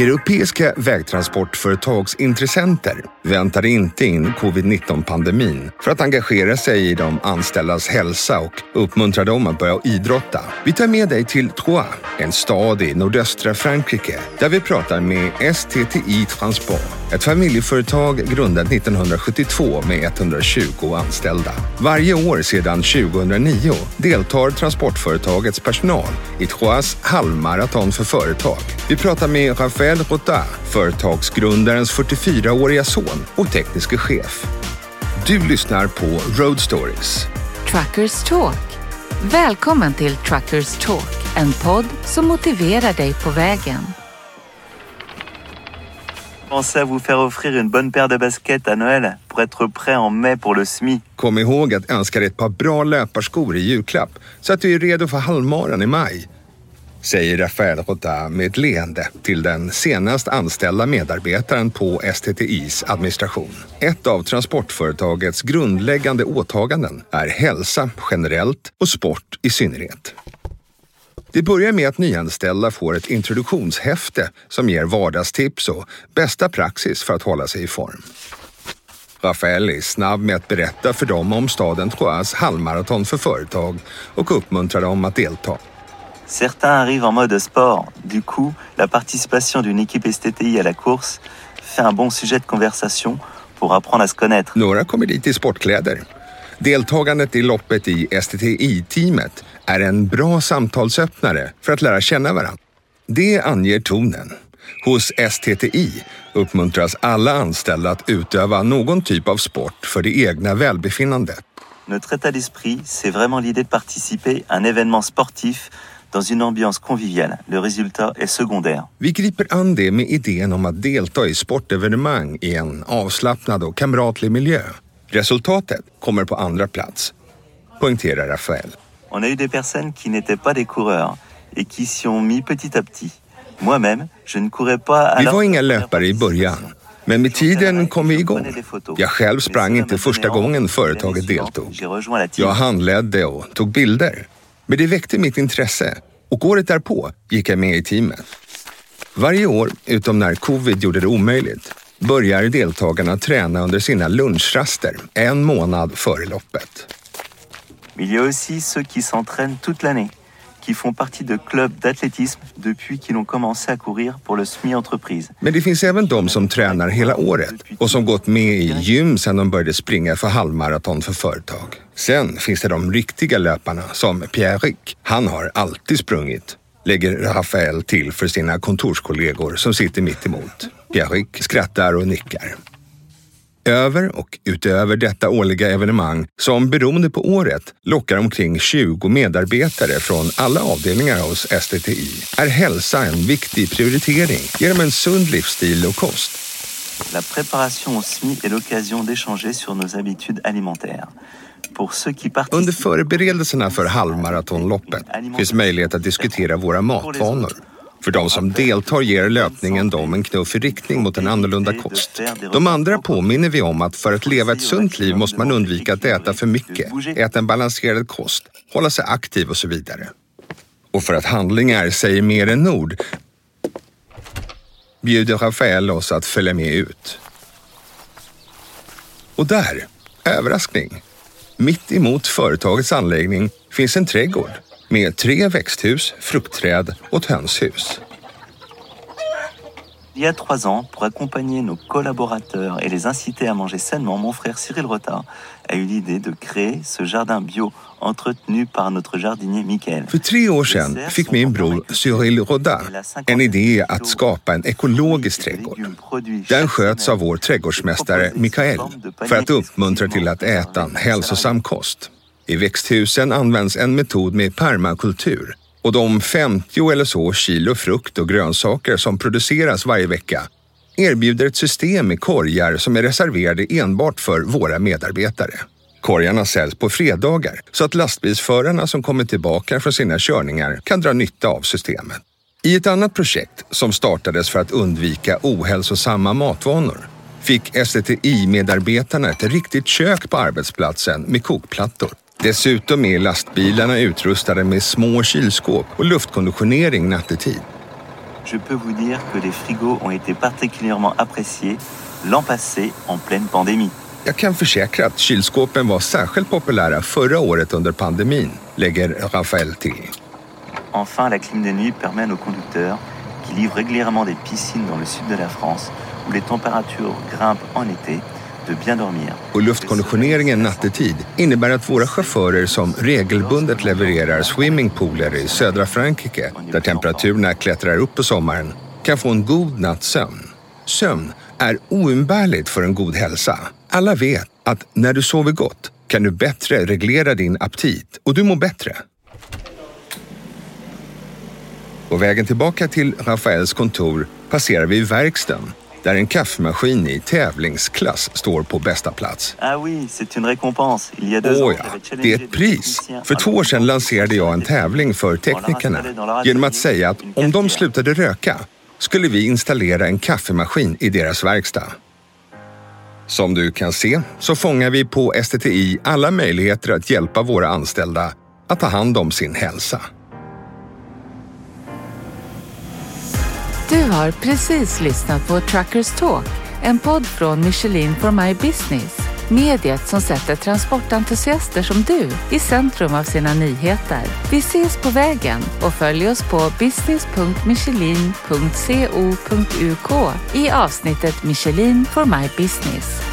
Europeiska vägtransportföretags intressenter väntade inte in covid-19-pandemin för att engagera sig i de anställdas hälsa och uppmuntra dem att börja idrotta. Vi tar med dig till Troyes, en stad i nordöstra Frankrike, där vi pratar med STTI Transport, ett familjeföretag grundat 1972 med 120 anställda. Varje år sedan 2009 deltar transportföretagets personal i Troyes halvmaraton för företag. Vi pratar med Rafael Rota, företagsgrundarens 44-åriga son och tekniske chef. Du lyssnar på Road Stories. Truckers Talk. Välkommen till Truckers Talk, en podd som motiverar dig på vägen. Pensez à vous faire offrir une bonne paire de baskets à Noël pour être prêt en mai pour le SMI. Kom ihåg att önska dig ett par bra löparskor i julklapp så att du är redo för halvmaran i maj. Säger Rafael Rota med ett leende till den senast anställda medarbetaren på STTIs administration. Ett av transportföretagets grundläggande åtaganden är hälsa generellt och sport i synnerhet. Det börjar med att nyanställda får ett introduktionshäfte som ger vardagstips och bästa praxis för att hålla sig i form. Rafael är snabb med att berätta för dem om staden Troyes halvmaraton för företag och uppmuntrar dem att delta. Certains arrivent en mode sport. Du coup, la participation d'une équipe STTI à la course fait un bon sujet de conversation pour apprendre à se connaître. Några kommer dit i sportkläder. Deltagandet i loppet i STTI-teamet är en bra samtalsöppnare för att lära känna varandra. Det anger tonen. Hos STTI uppmuntras alla anställda att utöva någon typ av sport för det egna välbefinnandet. Notre état d'esprit, c'est vraiment l'idée de participer à un événement sportif dans une ambiance conviviale. Le résultat est secondaire. Vi griper an det med idén om att delta i sportevenemang i en avslappnad och kamratlig miljö. Resultatet kommer på andra plats, poängterar Rafael. On a eu des personnes qui n'étaient pas des coureurs et qui s'y ont mis petit à petit. Moi-même, je ne courais pas Vi var inga löpare i början, men med tiden kom vi igång. Jag själv sprang inte första gången företaget deltog. Jag handledde och tog bilder. Men det väckte mitt intresse och året därpå gick jag med i teamet. Varje år, utom när covid gjorde det omöjligt, börjar deltagarna träna under sina lunchraster en månad före loppet. Il y a aussi ceux qui s'entraînent toute l'année, qui font partie de clubs d'athlétisme depuis qu'ils ont commencé à courir pour le SMI entreprise. Men det finns även de som tränar hela året och som gått med i gym sedan de började springa för halvmaraton för företag. Sen finns det de riktiga löparna som Pierre-Rick. Han har alltid sprungit, lägger Rafael till för sina kontorskollegor som sitter mitt emot. Pierre-Rick skrattar och nickar. Över och utöver detta årliga evenemang, som beroende på året lockar omkring 20 medarbetare från alla avdelningar hos STTI, är hälsa en viktig prioritering genom en sund livsstil och kost. La préparation au SMI est l'occasion d'échanger sur nos habitudes alimentaires. Under förberedelserna för halvmaratonloppet finns möjlighet att diskutera våra matvanor. För de som deltar ger löpningen dem en knuff i riktning mot en annorlunda kost. De andra påminner vi om att för att leva ett sunt liv måste man undvika att äta för mycket, äta en balanserad kost, hålla sig aktiv och så vidare. Och för att handlingar säger mer än ord bjuder Rafael oss att följa med ut. Och där, överraskning, mitt emot företagets anläggning finns en trädgård med tre växthus, fruktträd och ett hönshus. il y a trois ans, pour accompagner nos collaborateurs et les inciter à manger sainement, mon frère Cyril Rota a eu l'idée de créer ce jardin bio entretenu par notre jardinier Michael. För tre år sedan fick min bror Cyril Rodin en idé att skapa en ekologisk trädgård. Den sköts av vår trädgårdsmästare Mikael för att uppmuntra till att äta en hälsosam kost. I växthusen används en metod med permakultur och de 50 eller så kilo frukt och grönsaker som produceras varje vecka erbjuder ett system med korgar som är reserverade enbart för våra medarbetare. Korgarna säljs på fredagar så att lastbilsförarna som kommer tillbaka från sina körningar kan dra nytta av systemet. I ett annat projekt som startades för att undvika ohälsosamma matvanor fick STTI-medarbetarna ett riktigt kök på arbetsplatsen med kokplattor. Dessutom är lastbilarna utrustade med små kylskåp och luftkonditionering nattetid. je peux vous dire que les frigos ont été particulièrement appréciés l'an passé en pleine pandémie. Jag kan försäkra att kylskåpen var särskilt populära förra året under pandemin, lägger Raphaël till. Enfin, la clim de nuit permet à nos conducteurs, qui livrent régulièrement des piscines dans le sud de la France, où les températures grimpent en été. Och luftkonditioneringen nattetid innebär att våra chaufförer som regelbundet levererar swimmingpooler i södra Frankrike, där temperaturerna klättrar upp på sommaren, kan få en god natts sömn. Sömn är oumbärligt för en god hälsa. Alla vet att när du sover gott kan du bättre reglera din aptit och du mår bättre. På vägen tillbaka till Rafaels kontor passerar vi verkstaden där en kaffemaskin i tävlingsklass står på bästa plats. Ah oui, c'est une récompense. Il y a deux Åh ans, ja, det är ett pris. För två år sedan lanserade jag en tävling för teknikerna genom att säga att om de slutade röka skulle vi installera en kaffemaskin i deras verkstad. Som du kan se så fångar vi på STTI alla möjligheter att hjälpa våra anställda att ta hand om sin hälsa. Du har precis lyssnat på Truckers Talk, en podd från Michelin for My Business. Mediet som sätter transportentusiaster som du i centrum av sina nyheter. Vi ses på vägen och följ oss på business.michelin.co.uk i avsnittet Michelin for My Business.